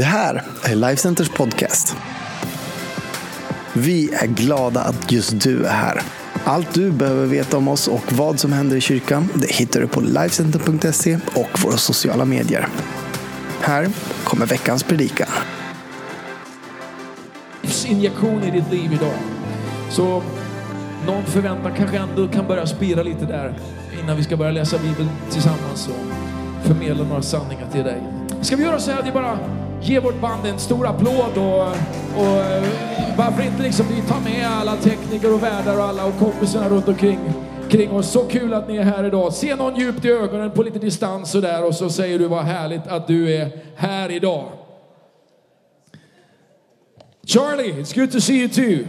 Det här är Lifecenters podcast. Vi är glada att just du är här. Allt du behöver veta om oss och vad som händer i kyrkan det hittar du på Lifecenter.se och våra sociala medier. Här kommer veckans predikan. injektion i ditt liv idag. Så någon förväntan kanske ändå kan börja spira lite där innan vi ska börja läsa Bibeln tillsammans och förmedla några sanningar till dig. Ska vi göra så här att vi bara Ge vårt band en stor applåd och, och eh, varför inte liksom vi tar med alla tekniker och värdar och alla och kompisarna runt omkring kring oss. Så kul att ni är här idag. Se någon djupt i ögonen på lite distans och där och så säger du vad härligt att du är här idag. Charlie, it's good to see you too.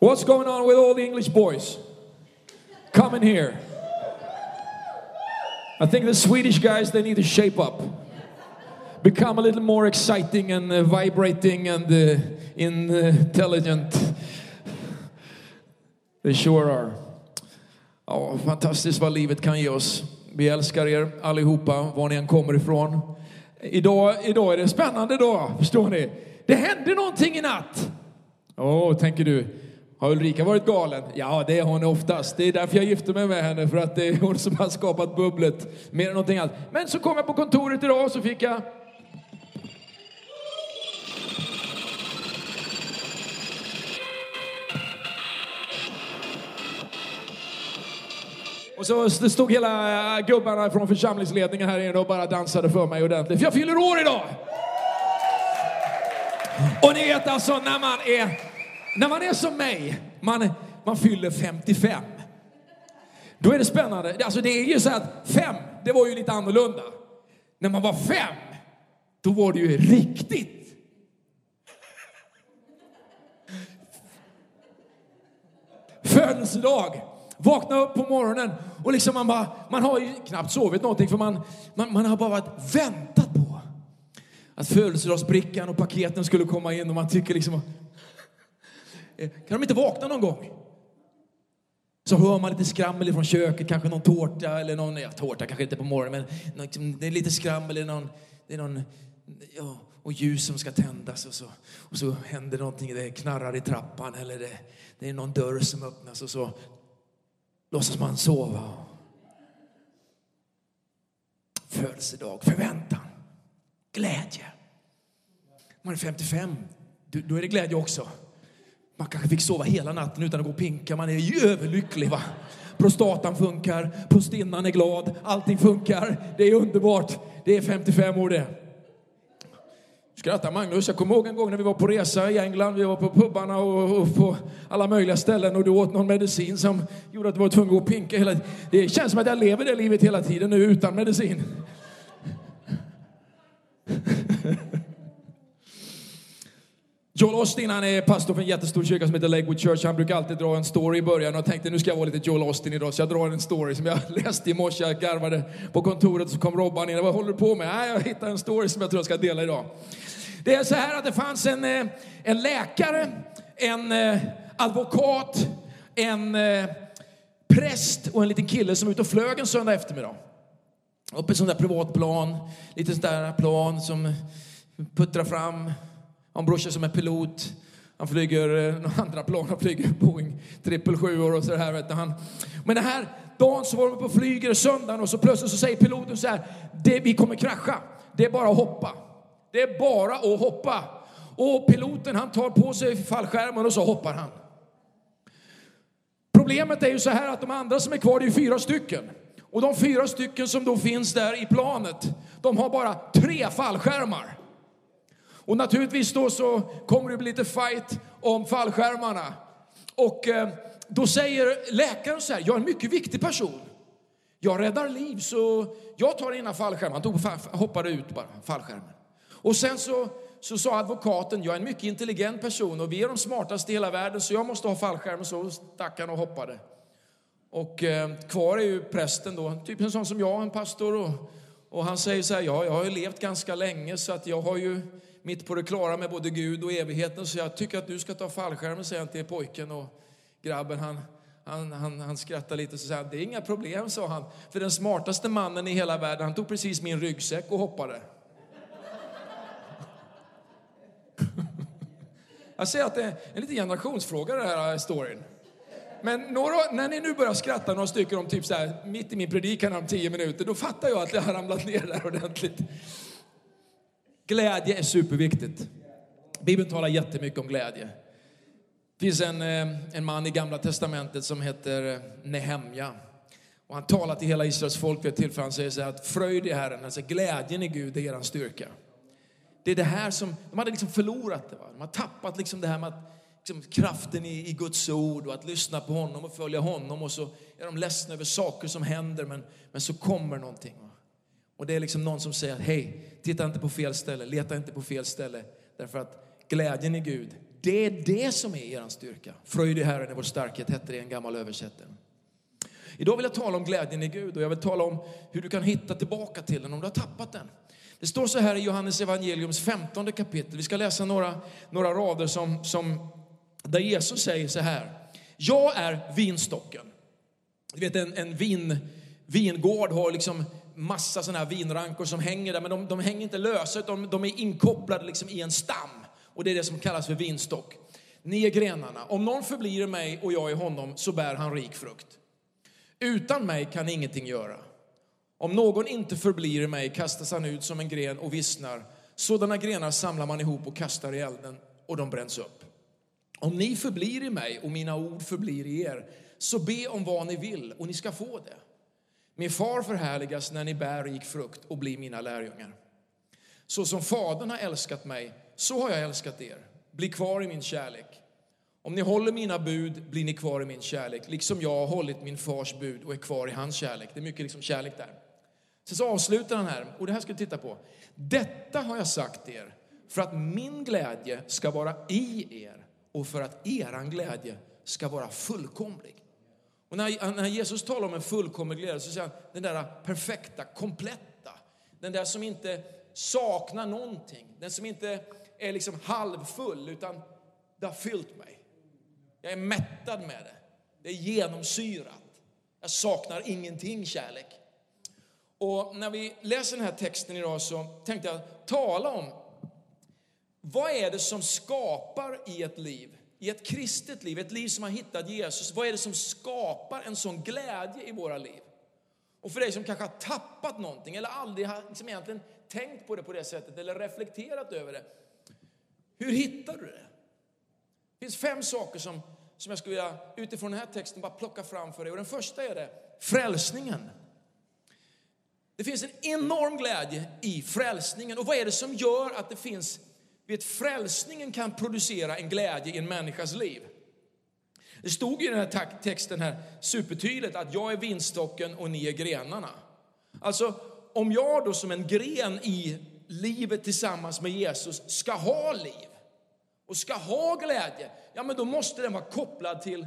What's going on with all the English boys? Come in here. I think the Swedish guys, they need to shape up. Become a little more exciting and uh, vibrating and uh, intelligent. They sure are. Ja, fantastiskt vad livet kan ge oss. Vi älskar er allihopa, var ni än kommer ifrån. Idag, idag är det en spännande dag, förstår ni? Det hände någonting i natt. Åh, oh, tänker du. Har Ulrika varit galen? Ja, det är hon oftast. Det är därför jag gifte mig med henne, för att det är hon som har skapat bubblet mer än någonting annat. Men så kom jag på kontoret idag och så fick jag Och så stod hela äh, gubbarna från församlingsledningen här inne och bara dansade för mig ordentligt. För jag fyller år idag! Och ni vet alltså när man är, när man är som mig, man, man fyller 55. Då är det spännande. Alltså det är ju så att fem, det var ju lite annorlunda. När man var fem, då var det ju riktigt. Födelsedag. Vakna upp på morgonen och liksom man bara, man har ju knappt sovit någonting för man, man, man har bara väntat på att födelsedagsbrickan och paketen skulle komma in och man tycker liksom kan de inte vakna någon gång? Så hör man lite skrammel från köket, kanske någon tårta eller någon, ja tårta kanske inte på morgonen men liksom, det är lite skrammel, eller någon, det är någon ja, och ljus som ska tändas och så, och så händer någonting, det knarrar i trappan eller det, det är någon dörr som öppnas och så låtsas man sova. Födelsedag, förväntan, glädje. Man är 55, då är det glädje också. Man kanske fick sova hela natten utan att gå och pinka. Man är ju överlycklig. Va? Prostatan funkar, postinnan är glad, allting funkar. Det är underbart. Det är 55 år det. Skratta Magnus. Jag kommer ihåg en gång när vi var på resa i England. Vi var på pubbarna och, och på alla möjliga ställen och du åt någon medicin som gjorde att du var tvungen att gå och pinka hela tiden. Det känns som att jag lever det livet hela tiden nu utan medicin. Joel Austin han är pastor för en jättestor kyrka som heter Lakewood Church. Han brukar alltid dra en story i början och tänkte nu ska jag vara lite Joel Austin idag. Så jag drar en story som jag läste i morse. Jag garvade på kontoret så kom Robban in. Vad håller du på med? Nej, jag hittade en story som jag tror jag ska dela idag. Det är så här att det fanns en, eh, en läkare, en eh, advokat, en eh, präst och en liten kille som var ute och flög en söndag eftermiddag. Upp i sån där privatplan, lite sån där plan som puttrar fram Han brorsa som är pilot. Han flyger några andra plan, han flyger Boeing 777 och så här. Vet du, han. Men den här dagen så var de på flyger söndagen och så plötsligt så säger piloten så här, det, vi kommer krascha. Det är bara att hoppa. Det är bara att hoppa. Och piloten han tar på sig fallskärmen och så hoppar han. Problemet är ju så här att de andra som är kvar, det är fyra stycken. Och de fyra stycken som då finns där i planet, de har bara tre fallskärmar. Och naturligtvis då så kommer det bli lite fight om fallskärmarna. Och eh, då säger läkaren så här, jag är en mycket viktig person. Jag räddar liv så jag tar dina fallskärmar. Han tog, hoppade ut bara, fallskärmen. Och sen så, så sa advokaten, jag är en mycket intelligent person och vi är de smartaste i hela världen så jag måste ha fallskärmen. Så stack han och hoppade. Och eh, kvar är ju prästen då, typ en sån som jag, en pastor. Och, och han säger så här, ja, jag har ju levt ganska länge så att jag har ju mitt på det klara med både Gud och evigheten. Så jag tycker att du ska ta fallskärmen, säger han till pojken. Och grabben han, han, han, han skrattar lite och säger det är inga problem, sa han. För den smartaste mannen i hela världen, han tog precis min ryggsäck och hoppade. Jag säger att det är en liten generationsfråga det här eh, storyn. Men några, när ni nu börjar skratta några stycken om typ så här, mitt i min predikan om tio minuter, då fattar jag att jag har ramlat ner där ordentligt. Glädje är superviktigt. Bibeln talar jättemycket om glädje. Det finns en, eh, en man i Gamla Testamentet som heter eh, Nehemja. Och han talar till hela Israels folk vid ett tillfälle. Han säger så här att fröjd i Herren, alltså glädjen i Gud är er styrka. Det är det här som, de hade liksom förlorat det. Va? De har tappat liksom det här med att, liksom, kraften i, i Guds ord och att lyssna på honom och följa honom. Och så är de ledsna över saker som händer men, men så kommer någonting. Va? Och det är liksom någon som säger hej, titta inte på fel ställe, leta inte på fel ställe. Därför att glädjen i Gud, det är det som är er styrka. Fröjd i Herren är vår starkhet, hette det i en gammal översättning. Idag vill jag tala om glädjen i Gud och jag vill tala om hur du kan hitta tillbaka till den om du har tappat den. Det står så här i Johannes evangeliums 15 kapitel. Vi ska läsa några, några rader som, som, där Jesus säger så här. Jag är vinstocken. Du vet en, en vin, vingård har liksom massa sådana här vinrankor som hänger där, men de, de hänger inte lösa utan de är inkopplade liksom i en stam. Och det är det som kallas för vinstock. Ni är grenarna. Om någon förblir i mig och jag i honom så bär han rik frukt. Utan mig kan ingenting göra. Om någon inte förblir i mig kastas han ut som en gren och vissnar. Sådana grenar samlar man ihop och kastar i elden och de bränns upp. Om ni förblir i mig och mina ord förblir i er, så be om vad ni vill och ni ska få det. Min far förhärligas när ni bär rik frukt och blir mina lärjungar. Så som Fadern har älskat mig, så har jag älskat er. Bli kvar i min kärlek. Om ni håller mina bud blir ni kvar i min kärlek, liksom jag har hållit min fars bud och är kvar i hans kärlek. Det är mycket liksom kärlek där. Sen så avslutar han här, och det här ska vi titta på. Detta har jag sagt er för att min glädje ska vara i er och för att eran glädje ska vara fullkomlig. Och när, när Jesus talar om en fullkomlig glädje så säger han den där perfekta, kompletta, den där som inte saknar någonting, den som inte är liksom halvfull utan det har fyllt mig. Jag är mättad med det. Det är genomsyrat. Jag saknar ingenting kärlek. Och när vi läser den här texten idag så tänkte jag tala om vad är det som skapar i ett liv, i ett kristet liv, ett liv som har hittat Jesus, vad är det som skapar en sån glädje i våra liv? Och för dig som kanske har tappat någonting eller aldrig har liksom egentligen tänkt på det på det sättet eller reflekterat över det. Hur hittar du det? Det finns fem saker som, som jag skulle vilja utifrån den här texten bara plocka fram för dig. Och den första är det frälsningen. Det finns en enorm glädje i frälsningen. Och vad är det som gör att det finns, vet frälsningen kan producera en glädje i en människas liv? Det stod i den här texten här supertydligt att jag är vinstocken och ni är grenarna. Alltså, om jag då som en gren i livet tillsammans med Jesus ska ha liv och ska ha glädje, ja men då måste den vara kopplad till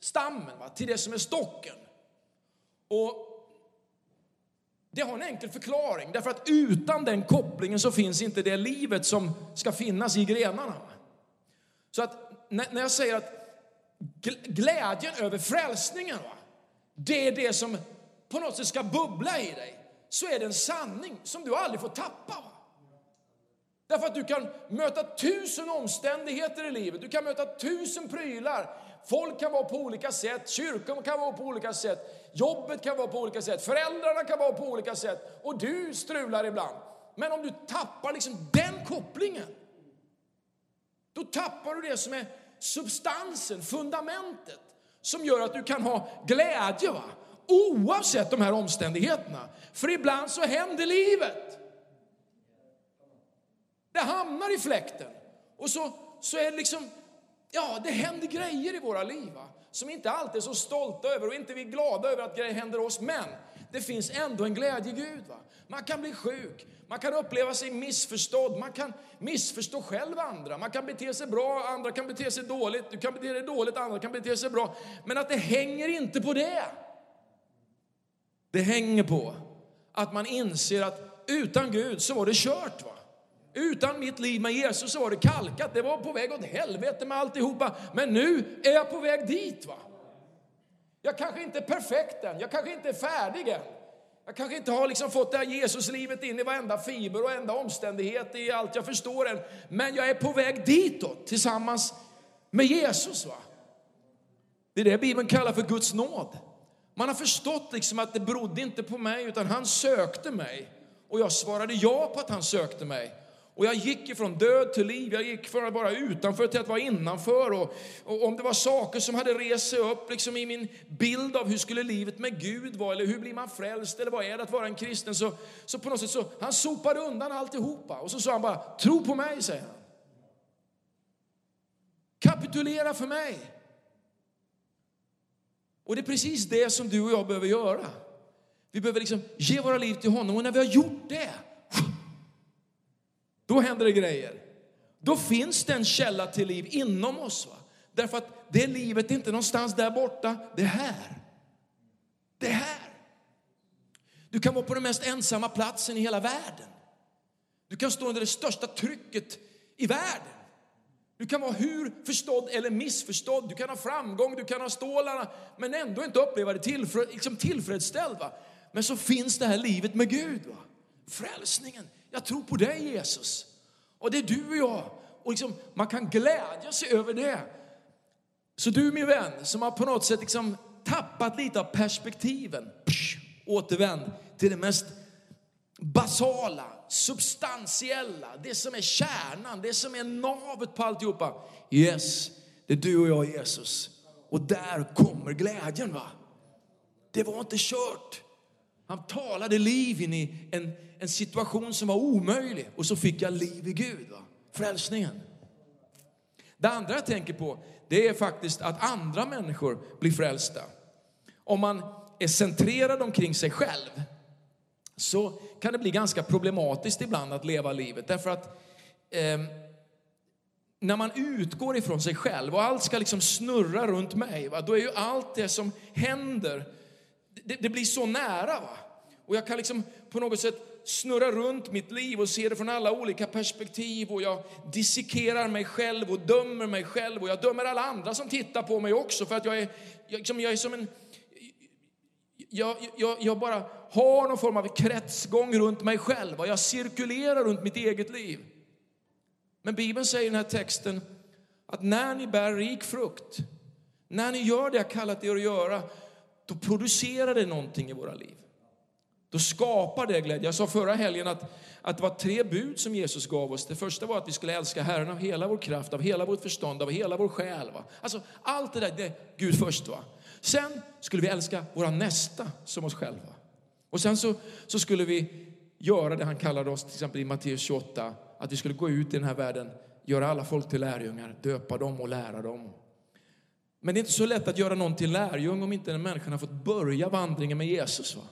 stammen, va? till det som är stocken. Och det har en enkel förklaring, därför att utan den kopplingen så finns inte det livet som ska finnas i grenarna. Så att när jag säger att glädjen över frälsningen, va? det är det som på något sätt ska bubbla i dig, så är det en sanning som du aldrig får tappa. Va? Därför att du kan möta tusen omständigheter i livet, du kan möta tusen prylar. Folk kan vara på olika sätt, kyrkan kan vara på olika sätt, jobbet kan vara på olika sätt, föräldrarna kan vara på olika sätt och du strular ibland. Men om du tappar liksom den kopplingen, då tappar du det som är substansen, fundamentet, som gör att du kan ha glädje va? oavsett de här omständigheterna. För ibland så händer livet. Det hamnar i fläkten. Och så, så är det liksom, ja, det händer grejer i våra liv va? Som inte alltid är så stolta över och inte vi är glada över att grejer händer oss. Men det finns ändå en glädje i Gud. Va? Man kan bli sjuk, man kan uppleva sig missförstådd, man kan missförstå själv andra, man kan bete sig bra, andra kan bete sig dåligt, du kan bete dig dåligt, andra kan bete sig bra. Men att det hänger inte på det. Det hänger på att man inser att utan Gud så var det kört. Va? Utan mitt liv med Jesus så var det kalkat, det var på väg åt helvete med alltihopa. Men nu är jag på väg dit. va. Jag kanske inte är perfekt än, jag kanske inte är färdig än. Jag kanske inte har liksom fått det här Jesuslivet in i varenda fiber och enda omständighet i allt jag förstår än. Men jag är på väg ditåt tillsammans med Jesus. Va? Det är det Bibeln kallar för Guds nåd. Man har förstått liksom att det berodde inte på mig, utan han sökte mig. Och jag svarade ja på att han sökte mig. Och jag gick ifrån död till liv, jag gick från att vara utanför till att vara innanför. Och, och om det var saker som hade rest sig upp liksom i min bild av hur skulle livet med Gud vara, eller hur blir man frälst, eller vad är det att vara en kristen, så, så på något sätt så, han sopade undan alltihopa. Och så sa han bara, tro på mig, säger han. Kapitulera för mig. Och det är precis det som du och jag behöver göra. Vi behöver liksom ge våra liv till honom och när vi har gjort det, då händer det grejer. Då finns det en källa till liv inom oss. Va? Därför att det livet är inte någonstans där borta, det är här. Det är här. Du kan vara på den mest ensamma platsen i hela världen. Du kan stå under det största trycket i världen. Du kan vara hur förstådd eller missförstådd, du kan ha framgång, du kan ha stålarna, men ändå inte uppleva dig tillfred, liksom tillfredsställd. Va? Men så finns det här livet med Gud. Va? Frälsningen. Jag tror på dig Jesus. Och det är du och jag. Och liksom, man kan glädja sig över det. Så du min vän, som har på något sätt liksom tappat lite av perspektiven, psh, återvänd till det mest basala, substantiella, det som är kärnan, det som är navet på alltihopa. Yes, det är du och jag Jesus. Och där kommer glädjen va. Det var inte kört. Han talade liv in i en, en situation som var omöjlig och så fick jag liv i Gud. Va? Frälsningen. Det andra jag tänker på, det är faktiskt att andra människor blir frälsta. Om man är centrerad omkring sig själv så kan det bli ganska problematiskt ibland att leva livet. Därför att eh, när man utgår ifrån sig själv och allt ska liksom snurra runt mig, va, då är ju allt det som händer, det, det blir så nära. Va? Och jag kan liksom på något sätt snurra runt mitt liv och se det från alla olika perspektiv och jag dissekerar mig själv och dömer mig själv och jag dömer alla andra som tittar på mig också för att jag är, jag, liksom, jag är som en jag, jag, jag, bara har någon form av kretsgång runt mig själv och jag cirkulerar runt mitt eget liv. Men Bibeln säger i den här texten att när ni bär rik frukt, när ni gör det jag kallat er att göra, då producerar det någonting i våra liv. Då skapar det glädje. Jag sa förra helgen att, att det var tre bud som Jesus gav oss. Det första var att vi skulle älska Herren av hela vår kraft, av hela vårt förstånd, av hela vår själ. Va? Alltså allt det där, det är Gud först. Va? Sen skulle vi älska våra nästa som oss själva. Och sen så, så skulle vi göra det han kallade oss, till exempel i Matteus 28, att vi skulle gå ut i den här världen, göra alla folk till lärjungar, döpa dem och lära dem. Men det är inte så lätt att göra någon till lärjung om inte den människan har fått börja vandringen med Jesus. Va?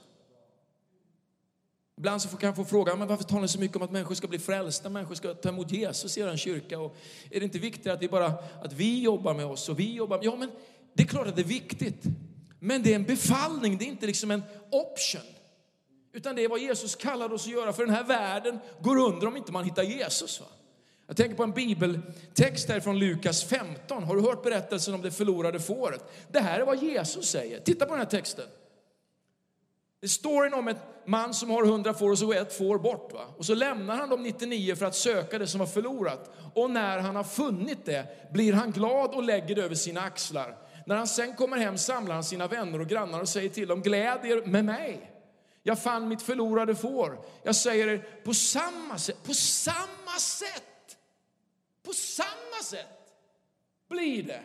Ibland så kan jag få frågan, men varför talar ni så mycket om att människor ska bli frälsta, människor ska ta emot Jesus i er kyrka? Och är det inte viktigt att vi bara, att vi jobbar med oss och vi jobbar? Ja, men det är klart att det är viktigt. Men det är en befallning, det är inte liksom en option. Utan det är vad Jesus kallar oss att göra, för den här världen går under om inte man hittar Jesus. Va? Jag tänker på en bibeltext här från Lukas 15. Har du hört berättelsen om det förlorade fåret? Det här är vad Jesus säger. Titta på den här texten. Det är storyn om en man som har hundra får och så går ett får bort. Va? Och så lämnar han de 99 för att söka det som var förlorat. Och när han har funnit det blir han glad och lägger det över sina axlar. När han sen kommer hem samlar han sina vänner och grannar och säger till dem, gläd er med mig. Jag fann mitt förlorade får. Jag säger er, på samma sätt, på samma sätt, på samma sätt blir det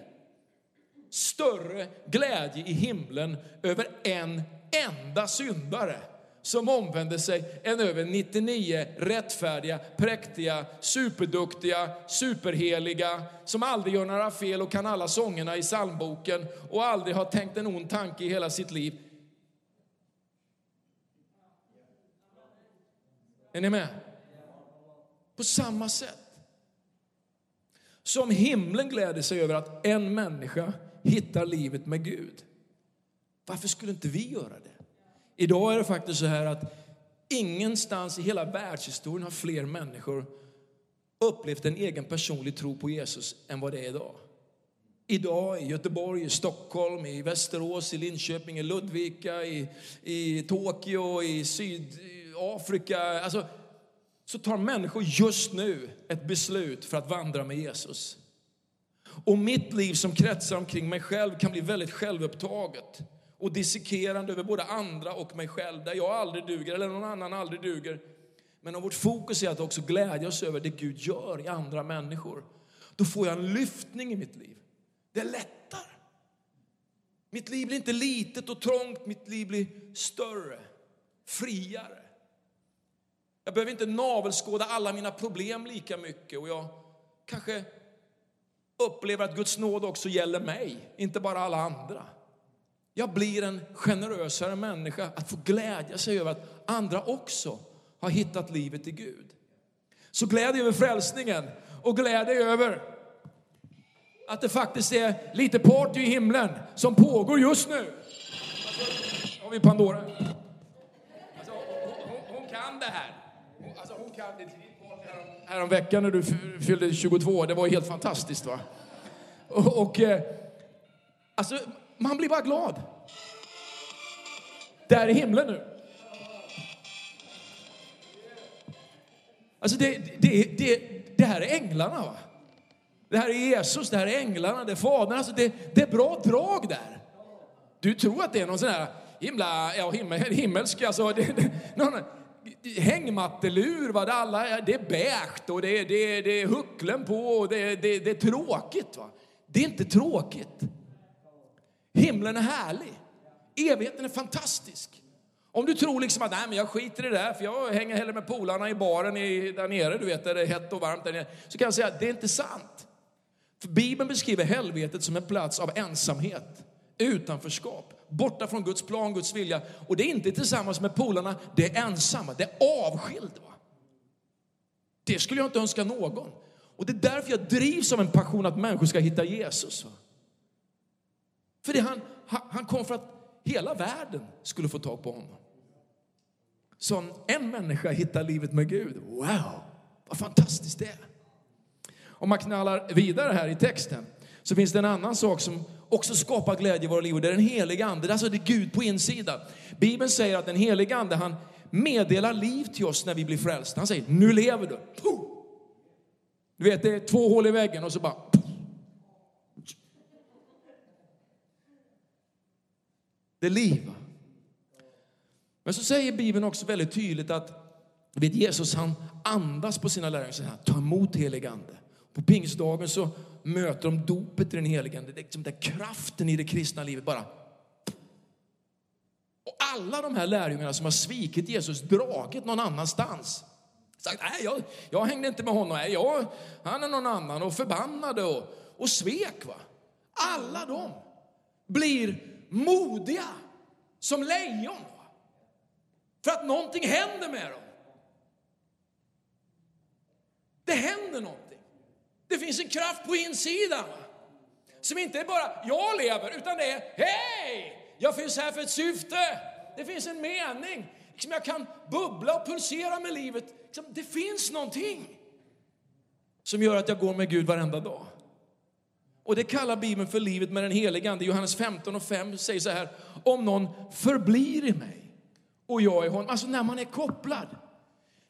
större glädje i himlen över en enda syndare som omvänder sig än över 99 rättfärdiga, präktiga, superduktiga, superheliga som aldrig gör några fel och kan alla sångerna i psalmboken och aldrig har tänkt en ond tanke i hela sitt liv. Är ni med? På samma sätt. Som himlen gläder sig över att en människa hittar livet med Gud. Varför skulle inte vi göra det? Idag är det faktiskt så här att ingenstans i hela världshistorien har fler människor upplevt en egen personlig tro på Jesus än vad det är idag. idag i Göteborg, i Stockholm, i Västerås, i Linköping, i Ludvika, i, i Tokyo, i Sydafrika. Alltså, så tar människor just nu ett beslut för att vandra med Jesus. Och mitt liv som kretsar omkring mig själv kan bli väldigt självupptaget och dissekerande över både andra och mig själv, där jag aldrig duger eller någon annan aldrig duger. Men om vårt fokus är att också oss över det Gud gör i andra människor, då får jag en lyftning i mitt liv. Det lättar. Mitt liv blir inte litet och trångt, mitt liv blir större, friare. Jag behöver inte navelskåda alla mina problem lika mycket och jag kanske upplever att Guds nåd också gäller mig, inte bara alla andra. Jag blir en generösare människa att få glädja sig över att andra också har hittat livet i Gud. Så gläd dig över frälsningen och gläd dig över att det faktiskt är lite party i himlen som pågår just nu. Alltså, har vi Pandora? Alltså, hon, hon, kan det här. Hon, alltså. Härom veckan när du fyllde 22, det var helt fantastiskt va? Och, och eh, alltså, man blir bara glad. Där är himlen nu. Alltså det, det, det, det här är änglarna va? Det här är Jesus, det här är änglarna, det är Fadern. Alltså det, det är bra drag där. Du tror att det är någon sån här himla, ja, himmel, himmelsk, alltså, det, det, någon hängmattelur, va? Det, alla, det är beige och det, är, det, är, det är hucklen på och det, det, det är tråkigt. Va? Det är inte tråkigt. Himlen är härlig. Evigheten är fantastisk. Om du tror liksom att nej, men jag skiter i det där för jag hänger hellre med polarna i baren i, där nere, du vet, där det är hett och varmt där nere. Så kan jag säga att det är inte sant. För Bibeln beskriver helvetet som en plats av ensamhet, utanförskap, borta från Guds plan, Guds vilja. Och det är inte tillsammans med polarna, det är ensamma, det är avskild. Va? Det skulle jag inte önska någon. Och det är därför jag drivs av en passion att människor ska hitta Jesus. Va? För det han, han kom för att hela världen skulle få tag på honom. Så om en människa hittar livet med Gud, wow, vad fantastiskt det är. Om man knallar vidare här i texten så finns det en annan sak som också skapar glädje i våra liv och det är den heliga ande. Det är alltså det är Gud på insidan. Bibeln säger att den heliga ande han meddelar liv till oss när vi blir frälsta. Han säger, nu lever du. Du vet, det är två hål i väggen och så bara Det är liv. Men så säger Bibeln också väldigt tydligt att vet, Jesus han andas på sina lärjungar ta emot helig ande. På pingstdagen så möter de dopet i den helige ande. Det är liksom där kraften i det kristna livet bara. Och alla de här lärjungarna som har svikit Jesus, dragit någon annanstans. Sagt, nej jag, jag hängde inte med honom, nej, jag, han är någon annan och förbannade och, och svek. Va? Alla de blir modiga som lejon. För att någonting händer med dem. Det händer något. Det finns en kraft på insidan. Som inte är bara jag lever, utan det är hej! Jag finns här för ett syfte. Det finns en mening. Jag kan bubbla och pulsera med livet. Liksom, det finns någonting som gör att jag går med Gud varenda dag. Och det kallar Bibeln för livet med den helige Ande. Johannes 15 och 5 säger så här, om någon förblir i mig och jag i honom. Alltså när man är kopplad.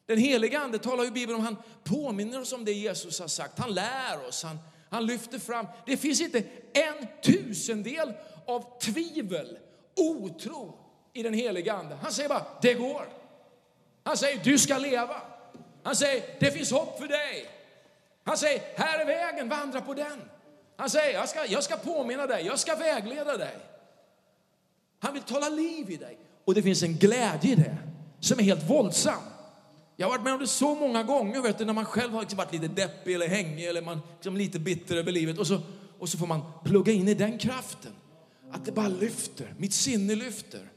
Den helige Ande talar ju Bibeln om, han påminner oss om det Jesus har sagt. Han lär oss, han, han lyfter fram. Det finns inte en tusendel av tvivel, otro i den helige Ande. Han säger bara, det går. Han säger, du ska leva. Han säger, det finns hopp för dig. Han säger, här är vägen, vandra på den. Han säger, jag ska, jag ska påminna dig, jag ska vägleda dig. Han vill tala liv i dig. Och det finns en glädje i det som är helt våldsam. Jag har varit med om det så många gånger, vet du, när man själv har liksom varit lite deppig eller hängig eller man liksom lite bitter över livet. Och så, och så får man plugga in i den kraften. Att det bara lyfter, mitt sinne lyfter.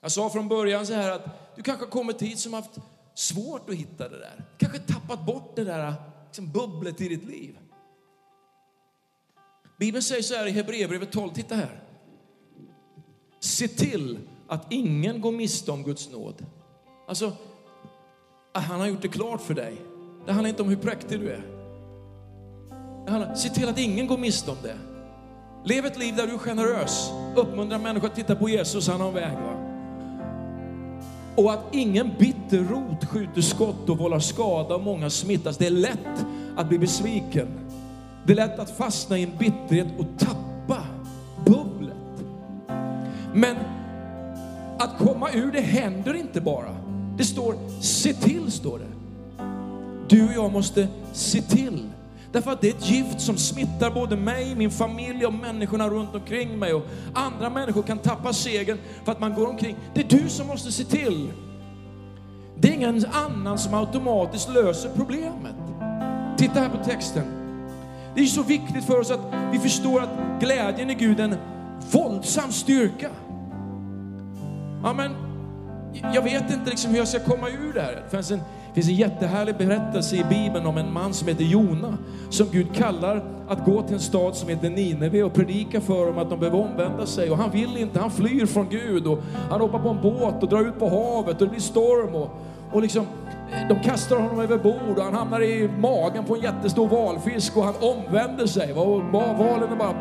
Jag sa från början så här att du kanske har kommit hit som haft svårt att hitta det där. Kanske tappat bort det där liksom bubblet i ditt liv. Bibeln säger så här i Hebreerbrevet 12, titta här. Se till att ingen går miste om Guds nåd. Alltså, han har gjort det klart för dig. Det handlar inte om hur präktig du är. Se till att ingen går miste om det. Lev ett liv där du är generös. Uppmuntra människor att titta på Jesus, han har en väg. Va? Och att ingen bitter rot skjuter skott och vållar skada och många smittas. Det är lätt att bli besviken. Det är lätt att fastna i en bitterhet och tappa bubblet. Men att komma ur det händer inte bara. Det står se till, står det. Du och jag måste se till. Därför att det är ett gift som smittar både mig, min familj och människorna runt omkring mig. Och andra människor kan tappa segern för att man går omkring. Det är du som måste se till. Det är ingen annan som automatiskt löser problemet. Titta här på texten. Det är så viktigt för oss att vi förstår att glädjen i Gud är en våldsam styrka. Ja, jag vet inte liksom hur jag ska komma ur det här. Det finns en, det finns en jättehärlig berättelse i Bibeln om en man som heter Jona, som Gud kallar att gå till en stad som heter Nineve och predika för dem att de behöver omvända sig. Och han vill inte, han flyr från Gud och han hoppar på en båt och drar ut på havet och det blir storm. Och, och liksom, de kastar honom över bord och han hamnar i magen på en jättestor valfisk och han omvänder sig. Och valen bara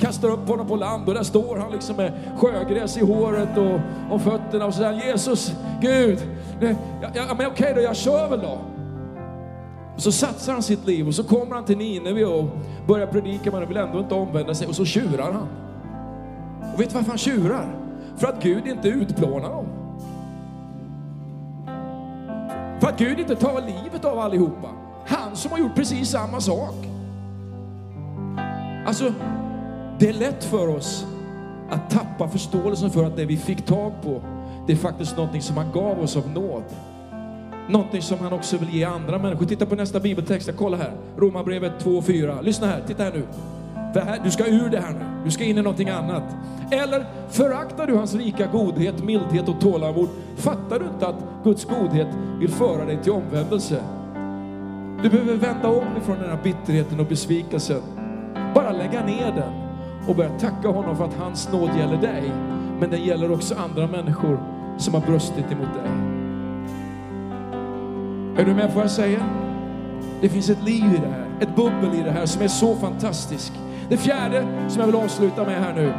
kastar upp honom på land och där står han liksom med sjögräs i håret och, och fötterna och säger Jesus, Gud, ja, ja, men okej då, jag kör väl då. Så satsar han sitt liv och så kommer han till Nineve och börjar predika men han vill ändå inte omvända sig och så tjurar han. Och vet du varför han tjurar? För att Gud inte utplånar dem. För att Gud inte tar livet av allihopa. Han som har gjort precis samma sak. Alltså, det är lätt för oss att tappa förståelsen för att det vi fick tag på, det är faktiskt någonting som han gav oss av nåd. Någonting som han också vill ge andra människor. Titta på nästa bibeltext, kolla här. Romarbrevet 2 och 4. Lyssna här, titta här nu. Här, du ska ur det här nu. Du ska in i någonting annat. Eller föraktar du hans rika godhet, mildhet och tålamod? Fattar du inte att Guds godhet vill föra dig till omvändelse? Du behöver vända om ifrån den här bitterheten och besvikelsen. Bara lägga ner den och börja tacka honom för att hans nåd gäller dig. Men den gäller också andra människor som har brustit emot dig. Är du med på vad jag säger? Det finns ett liv i det här, ett bubbel i det här som är så fantastiskt. Det fjärde som jag vill avsluta med här nu,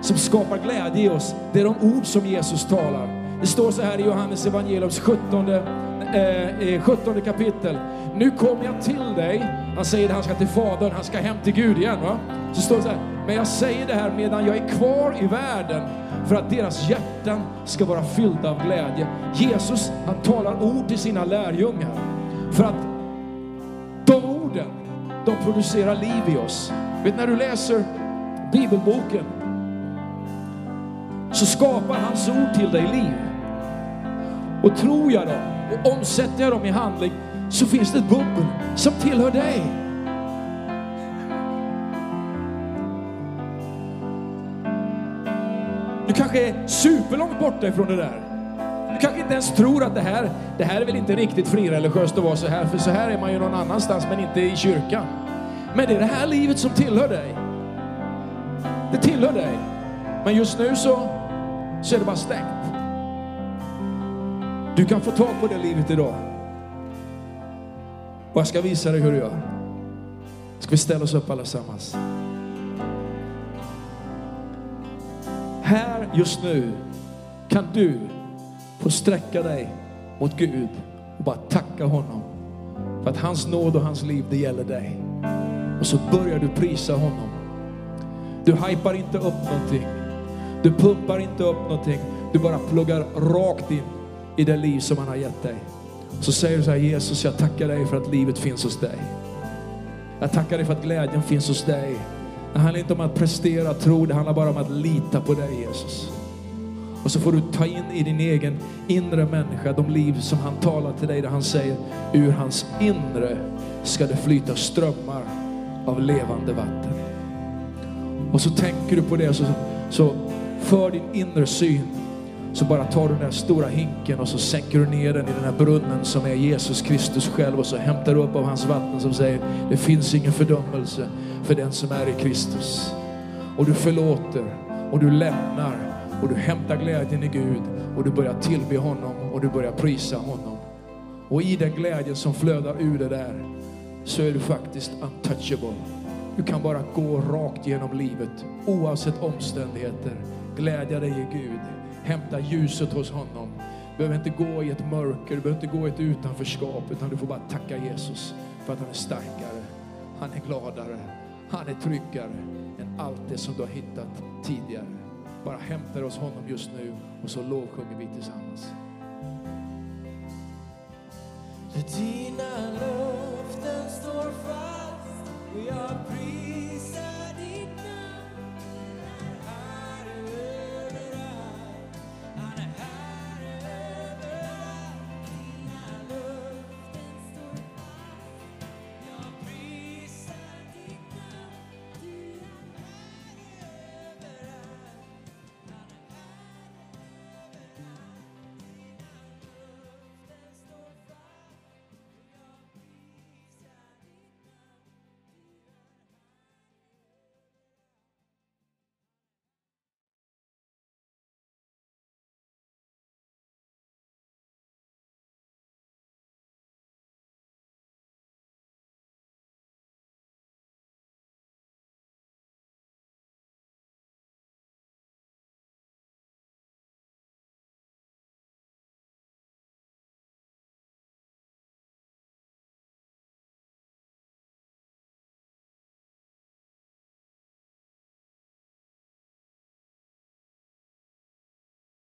som skapar glädje i oss, det är de ord som Jesus talar. Det står så här i Johannes evangeliums 17, eh, eh 17 kapitel. Nu kommer jag till dig. Han säger att han ska till Fadern, han ska hem till Gud igen. Va? Så står det så här, men jag säger det här medan jag är kvar i världen för att deras hjärtan ska vara fyllda av glädje. Jesus, han talar ord till sina lärjungar för att de orden, de producerar liv i oss. Vet när du läser bibelboken så skapar hans ord till dig liv. Och tror jag dem och omsätter jag dem i handling så finns det ett bubbel som tillhör dig. Du kanske är superlångt borta ifrån det där. Du kanske inte ens tror att det här, det här är väl inte riktigt frireligiöst att vara så här, för så här är man ju någon annanstans men inte i kyrkan. Men det är det här livet som tillhör dig. Det tillhör dig. Men just nu så, så är det bara stängt. Du kan få tag på det livet idag. Och jag ska visa dig hur du gör. Ska vi ställa oss upp allesammans? Här just nu kan du få sträcka dig mot Gud och bara tacka honom för att hans nåd och hans liv, det gäller dig. Och så börjar du prisa honom. Du hypar inte upp någonting. Du pumpar inte upp någonting. Du bara pluggar rakt in i det liv som han har gett dig. Så säger du så här, Jesus jag tackar dig för att livet finns hos dig. Jag tackar dig för att glädjen finns hos dig. Det handlar inte om att prestera tro, det handlar bara om att lita på dig Jesus. Och så får du ta in i din egen inre människa de liv som han talar till dig där han säger ur hans inre ska det flyta strömmar av levande vatten. Och så tänker du på det så, så för din inre syn så bara tar du den här stora hinken och så sänker du ner den i den här brunnen som är Jesus Kristus själv och så hämtar du upp av hans vatten som säger det finns ingen fördömelse för den som är i Kristus. Och du förlåter och du lämnar och du hämtar glädjen i Gud och du börjar tillbe honom och du börjar prisa honom. Och i den glädjen som flödar ur det där så är du faktiskt untouchable. Du kan bara gå rakt genom livet oavsett omständigheter. Glädja dig i Gud. Hämta ljuset hos honom. Du behöver inte gå i ett mörker, du behöver inte gå i ett utanförskap utan du får bara tacka Jesus för att han är starkare, han är gladare, han är tryggare än allt det som du har hittat tidigare. Bara hämta det hos honom just nu och så lovsjunger vi tillsammans. För dina löften står fast och jag prisar